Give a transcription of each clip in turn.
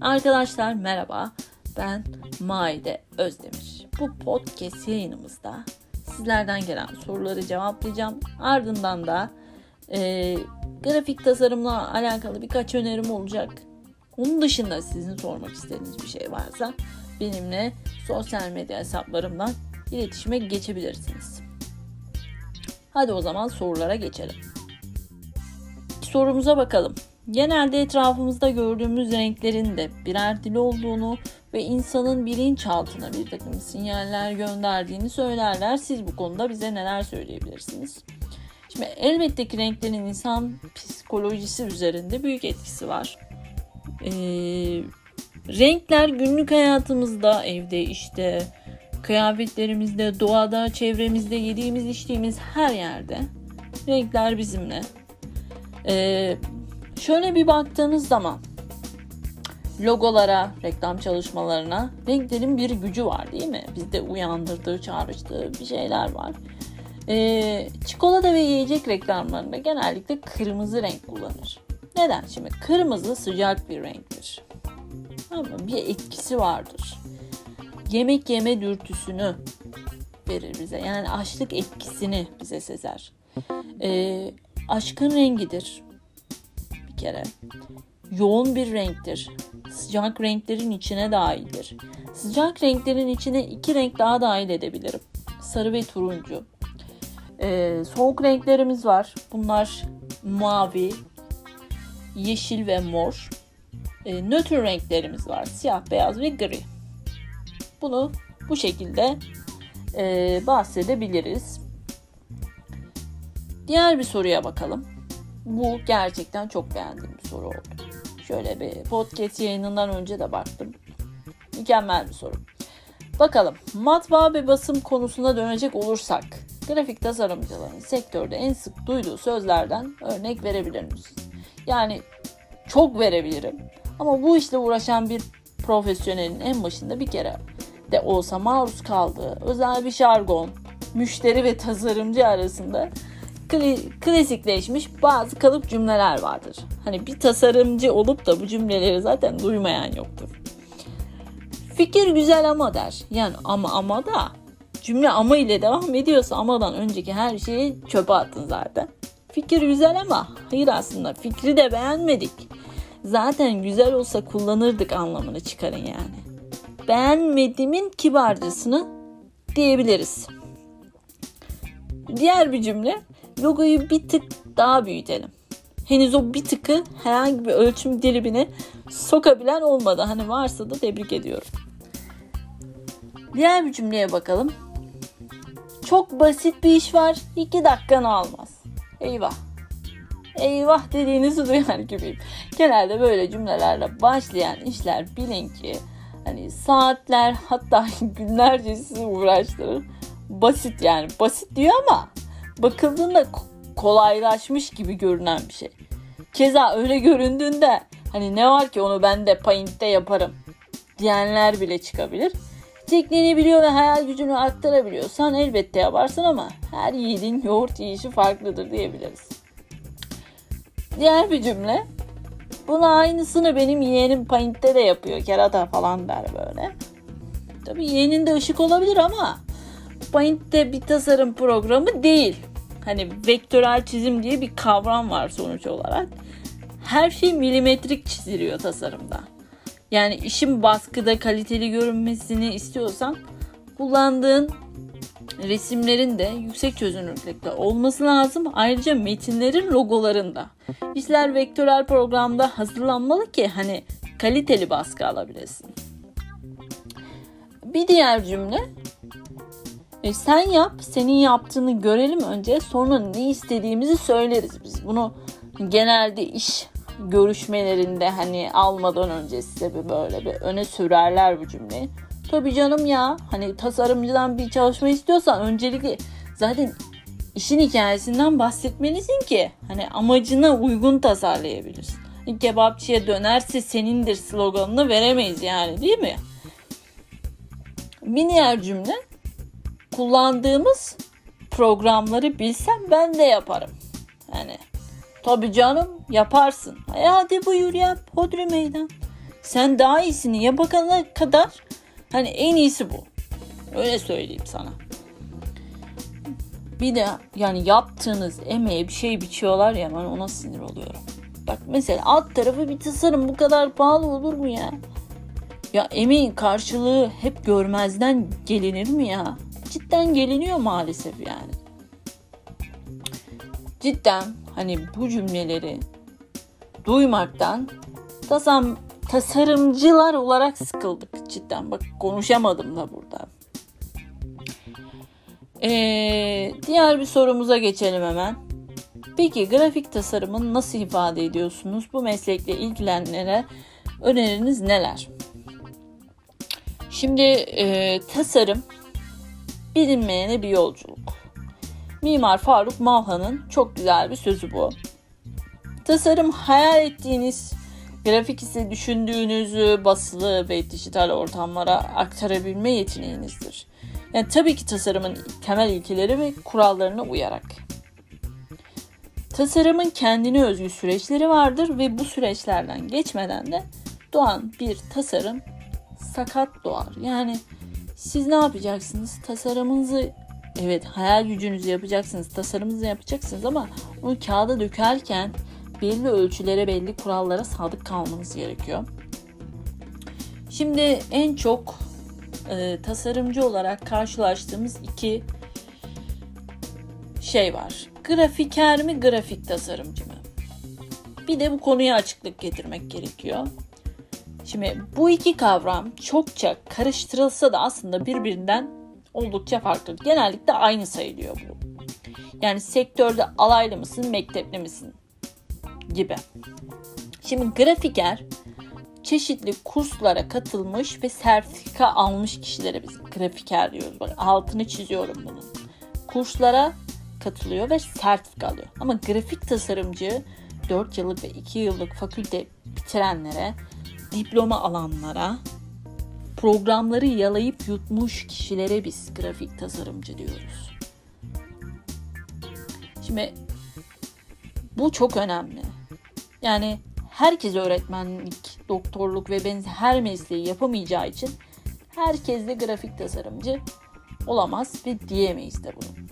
Arkadaşlar merhaba. Ben Maide Özdemir. Bu podcast yayınımızda sizlerden gelen soruları cevaplayacağım. Ardından da e, grafik tasarımla alakalı birkaç önerim olacak. Onun dışında sizin sormak istediğiniz bir şey varsa benimle sosyal medya hesaplarımdan iletişime geçebilirsiniz. Hadi o zaman sorulara geçelim. Sorumuza bakalım. Genelde etrafımızda gördüğümüz renklerin de birer dil olduğunu ve insanın bilinçaltına bir takım sinyaller gönderdiğini söylerler. Siz bu konuda bize neler söyleyebilirsiniz? Şimdi elbette ki renklerin insan psikolojisi üzerinde büyük etkisi var. Ee, renkler günlük hayatımızda, evde, işte, kıyafetlerimizde, doğada, çevremizde, yediğimiz, içtiğimiz her yerde renkler bizimle. Ee, şöyle bir baktığınız zaman logolara, reklam çalışmalarına renklerin bir gücü var değil mi? Bizde uyandırdığı, çağrıştığı bir şeyler var. Ee, çikolata ve yiyecek reklamlarında genellikle kırmızı renk kullanır. Neden? Şimdi kırmızı sıcak bir renktir. Ama bir etkisi vardır. Yemek yeme dürtüsünü verir bize. Yani açlık etkisini bize sezer. Ee, aşkın rengidir. Kere. Yoğun bir renktir. Sıcak renklerin içine dahildir. Sıcak renklerin içine iki renk daha dahil edebilirim. Sarı ve turuncu. Ee, soğuk renklerimiz var. Bunlar mavi, yeşil ve mor. Ee, nötr renklerimiz var. Siyah, beyaz ve gri. Bunu bu şekilde e, bahsedebiliriz. Diğer bir soruya bakalım. Bu gerçekten çok beğendiğim bir soru oldu. Şöyle bir podcast yayınından önce de baktım. Mükemmel bir soru. Bakalım matbaa ve basım konusuna dönecek olursak grafik tasarımcıların sektörde en sık duyduğu sözlerden örnek verebilir misiniz? Yani çok verebilirim. Ama bu işle uğraşan bir profesyonelin en başında bir kere de olsa maruz kaldığı özel bir jargon, müşteri ve tasarımcı arasında klasikleşmiş bazı kalıp cümleler vardır. Hani bir tasarımcı olup da bu cümleleri zaten duymayan yoktur. Fikir güzel ama der. Yani ama ama da cümle ama ile devam ediyorsa amadan önceki her şeyi çöpe attın zaten. Fikir güzel ama hayır aslında fikri de beğenmedik. Zaten güzel olsa kullanırdık anlamını çıkarın yani. Beğenmediğimin kibarcısını diyebiliriz. Diğer bir cümle logoyu bir tık daha büyütelim. Henüz o bir tıkı herhangi bir ölçüm dilimine sokabilen olmadı. Hani varsa da tebrik ediyorum. Diğer bir cümleye bakalım. Çok basit bir iş var. iki dakikanı almaz. Eyvah. Eyvah dediğinizi duyar gibiyim. Genelde böyle cümlelerle başlayan işler bilin ki hani saatler hatta günlerce sizi uğraştırır. Basit yani basit diyor ama bakıldığında kolaylaşmış gibi görünen bir şey. Keza öyle göründüğünde hani ne var ki onu ben de Paint'te yaparım diyenler bile çıkabilir. Tekniğini biliyor ve hayal gücünü arttırabiliyorsan elbette yaparsın ama her yiğidin yoğurt yiyişi farklıdır diyebiliriz. Diğer bir cümle. Buna aynısını benim yeğenim Paint'te de yapıyor. Kerata falan der böyle. Tabii yeğenin de ışık olabilir ama Paint'te bir tasarım programı değil. Hani vektörel çizim diye bir kavram var sonuç olarak. Her şey milimetrik çiziliyor tasarımda. Yani işin baskıda kaliteli görünmesini istiyorsan kullandığın resimlerin de yüksek çözünürlükte olması lazım. Ayrıca metinlerin logolarında. İşler vektörel programda hazırlanmalı ki hani kaliteli baskı alabilesin. Bir diğer cümle e sen yap, senin yaptığını görelim önce sonra ne istediğimizi söyleriz biz. Bunu genelde iş görüşmelerinde hani almadan önce size bir böyle bir öne sürerler bu cümleyi. Tabii canım ya hani tasarımcıdan bir çalışma istiyorsan öncelikle zaten işin hikayesinden bahsetmelisin ki hani amacına uygun tasarlayabilirsin. Hani kebapçıya dönerse senindir sloganını veremeyiz yani değil mi? Bir diğer cümle kullandığımız programları bilsem ben de yaparım. Yani Tabii canım yaparsın. E hadi buyur yap hodri meydan. Sen daha iyisini yapana kadar hani en iyisi bu. Öyle söyleyeyim sana. Bir de yani yaptığınız emeğe bir şey biçiyorlar ya ben ona sinir oluyorum. Bak mesela alt tarafı bir tasarım bu kadar pahalı olur mu ya? Ya emeğin karşılığı hep görmezden gelinir mi ya? Cidden geliniyor maalesef yani. Cidden hani bu cümleleri duymaktan tasam tasarımcılar olarak sıkıldık cidden. Bak konuşamadım da burada. Ee, diğer bir sorumuza geçelim hemen. Peki grafik tasarımını nasıl ifade ediyorsunuz? Bu meslekle ilgilenenlere öneriniz neler? Şimdi e, tasarım bilinmeyene bir yolculuk. Mimar Faruk Malhan'ın çok güzel bir sözü bu. Tasarım hayal ettiğiniz grafik ise düşündüğünüzü basılı ve dijital ortamlara aktarabilme yeteneğinizdir. Yani tabii ki tasarımın temel ilkeleri ve kurallarına uyarak. Tasarımın kendine özgü süreçleri vardır ve bu süreçlerden geçmeden de doğan bir tasarım sakat doğar. Yani siz ne yapacaksınız? Tasarımınızı evet hayal gücünüzü yapacaksınız, tasarımınızı yapacaksınız ama onu kağıda dökerken belli ölçülere, belli kurallara sadık kalmanız gerekiyor. Şimdi en çok e, tasarımcı olarak karşılaştığımız iki şey var. Grafiker mi, grafik tasarımcı mı? Bir de bu konuya açıklık getirmek gerekiyor. Şimdi bu iki kavram çokça karıştırılsa da aslında birbirinden oldukça farklı. Genellikle aynı sayılıyor bu. Yani sektörde alaylı mısın, mektepli misin gibi. Şimdi grafiker çeşitli kurslara katılmış ve sertifika almış kişilere biz grafiker diyoruz. Bak altını çiziyorum bunun. Kurslara katılıyor ve sertifika alıyor. Ama grafik tasarımcı 4 yıllık ve 2 yıllık fakülte bitirenlere, diploma alanlara, programları yalayıp yutmuş kişilere biz grafik tasarımcı diyoruz. Şimdi bu çok önemli. Yani herkes öğretmenlik, doktorluk ve benzer her mesleği yapamayacağı için herkes de grafik tasarımcı olamaz ve diyemeyiz de bunu.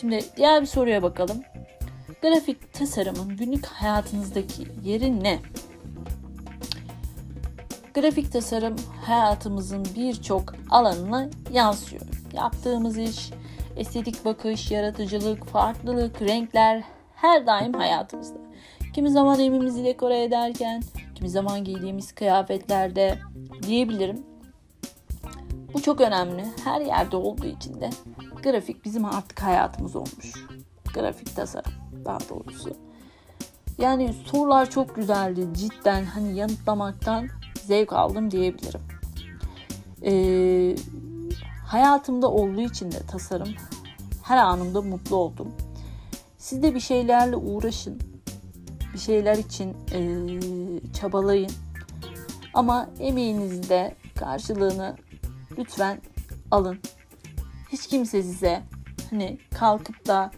Şimdi diğer bir soruya bakalım. Grafik tasarımın günlük hayatınızdaki yeri ne? Grafik tasarım hayatımızın birçok alanına yansıyor. Yaptığımız iş, estetik bakış, yaratıcılık, farklılık, renkler her daim hayatımızda. Kimi zaman evimizi dekore ederken, kimi zaman giydiğimiz kıyafetlerde diyebilirim. Bu çok önemli. Her yerde olduğu için de grafik bizim artık hayatımız olmuş. Grafik tasarım daha doğrusu. Yani sorular çok güzeldi. Cidden hani yanıtlamaktan zevk aldım diyebilirim. Ee, hayatımda olduğu için de tasarım her anımda mutlu oldum. Siz de bir şeylerle uğraşın. Bir şeyler için e, çabalayın. Ama emeğinizde karşılığını lütfen alın. Hiç kimse size hani kalkıp da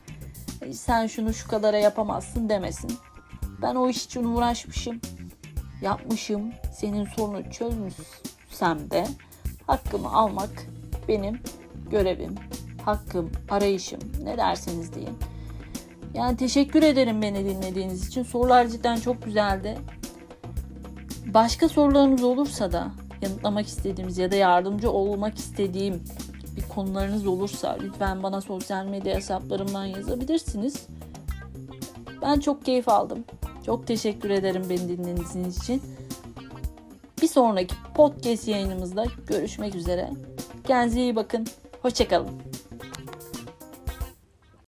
sen şunu şu kadara yapamazsın demesin. Ben o iş için uğraşmışım, yapmışım. Senin sorunu çözmüşsem de hakkımı almak benim görevim, hakkım, arayışım ne derseniz deyin. Yani teşekkür ederim beni dinlediğiniz için. Sorular cidden çok güzeldi. Başka sorularınız olursa da yanıtlamak istediğimiz ya da yardımcı olmak istediğim bir konularınız olursa lütfen bana sosyal medya hesaplarımdan yazabilirsiniz. Ben çok keyif aldım. Çok teşekkür ederim beni dinlediğiniz için. Bir sonraki podcast yayınımızda görüşmek üzere. Kendinize iyi bakın. Hoşçakalın.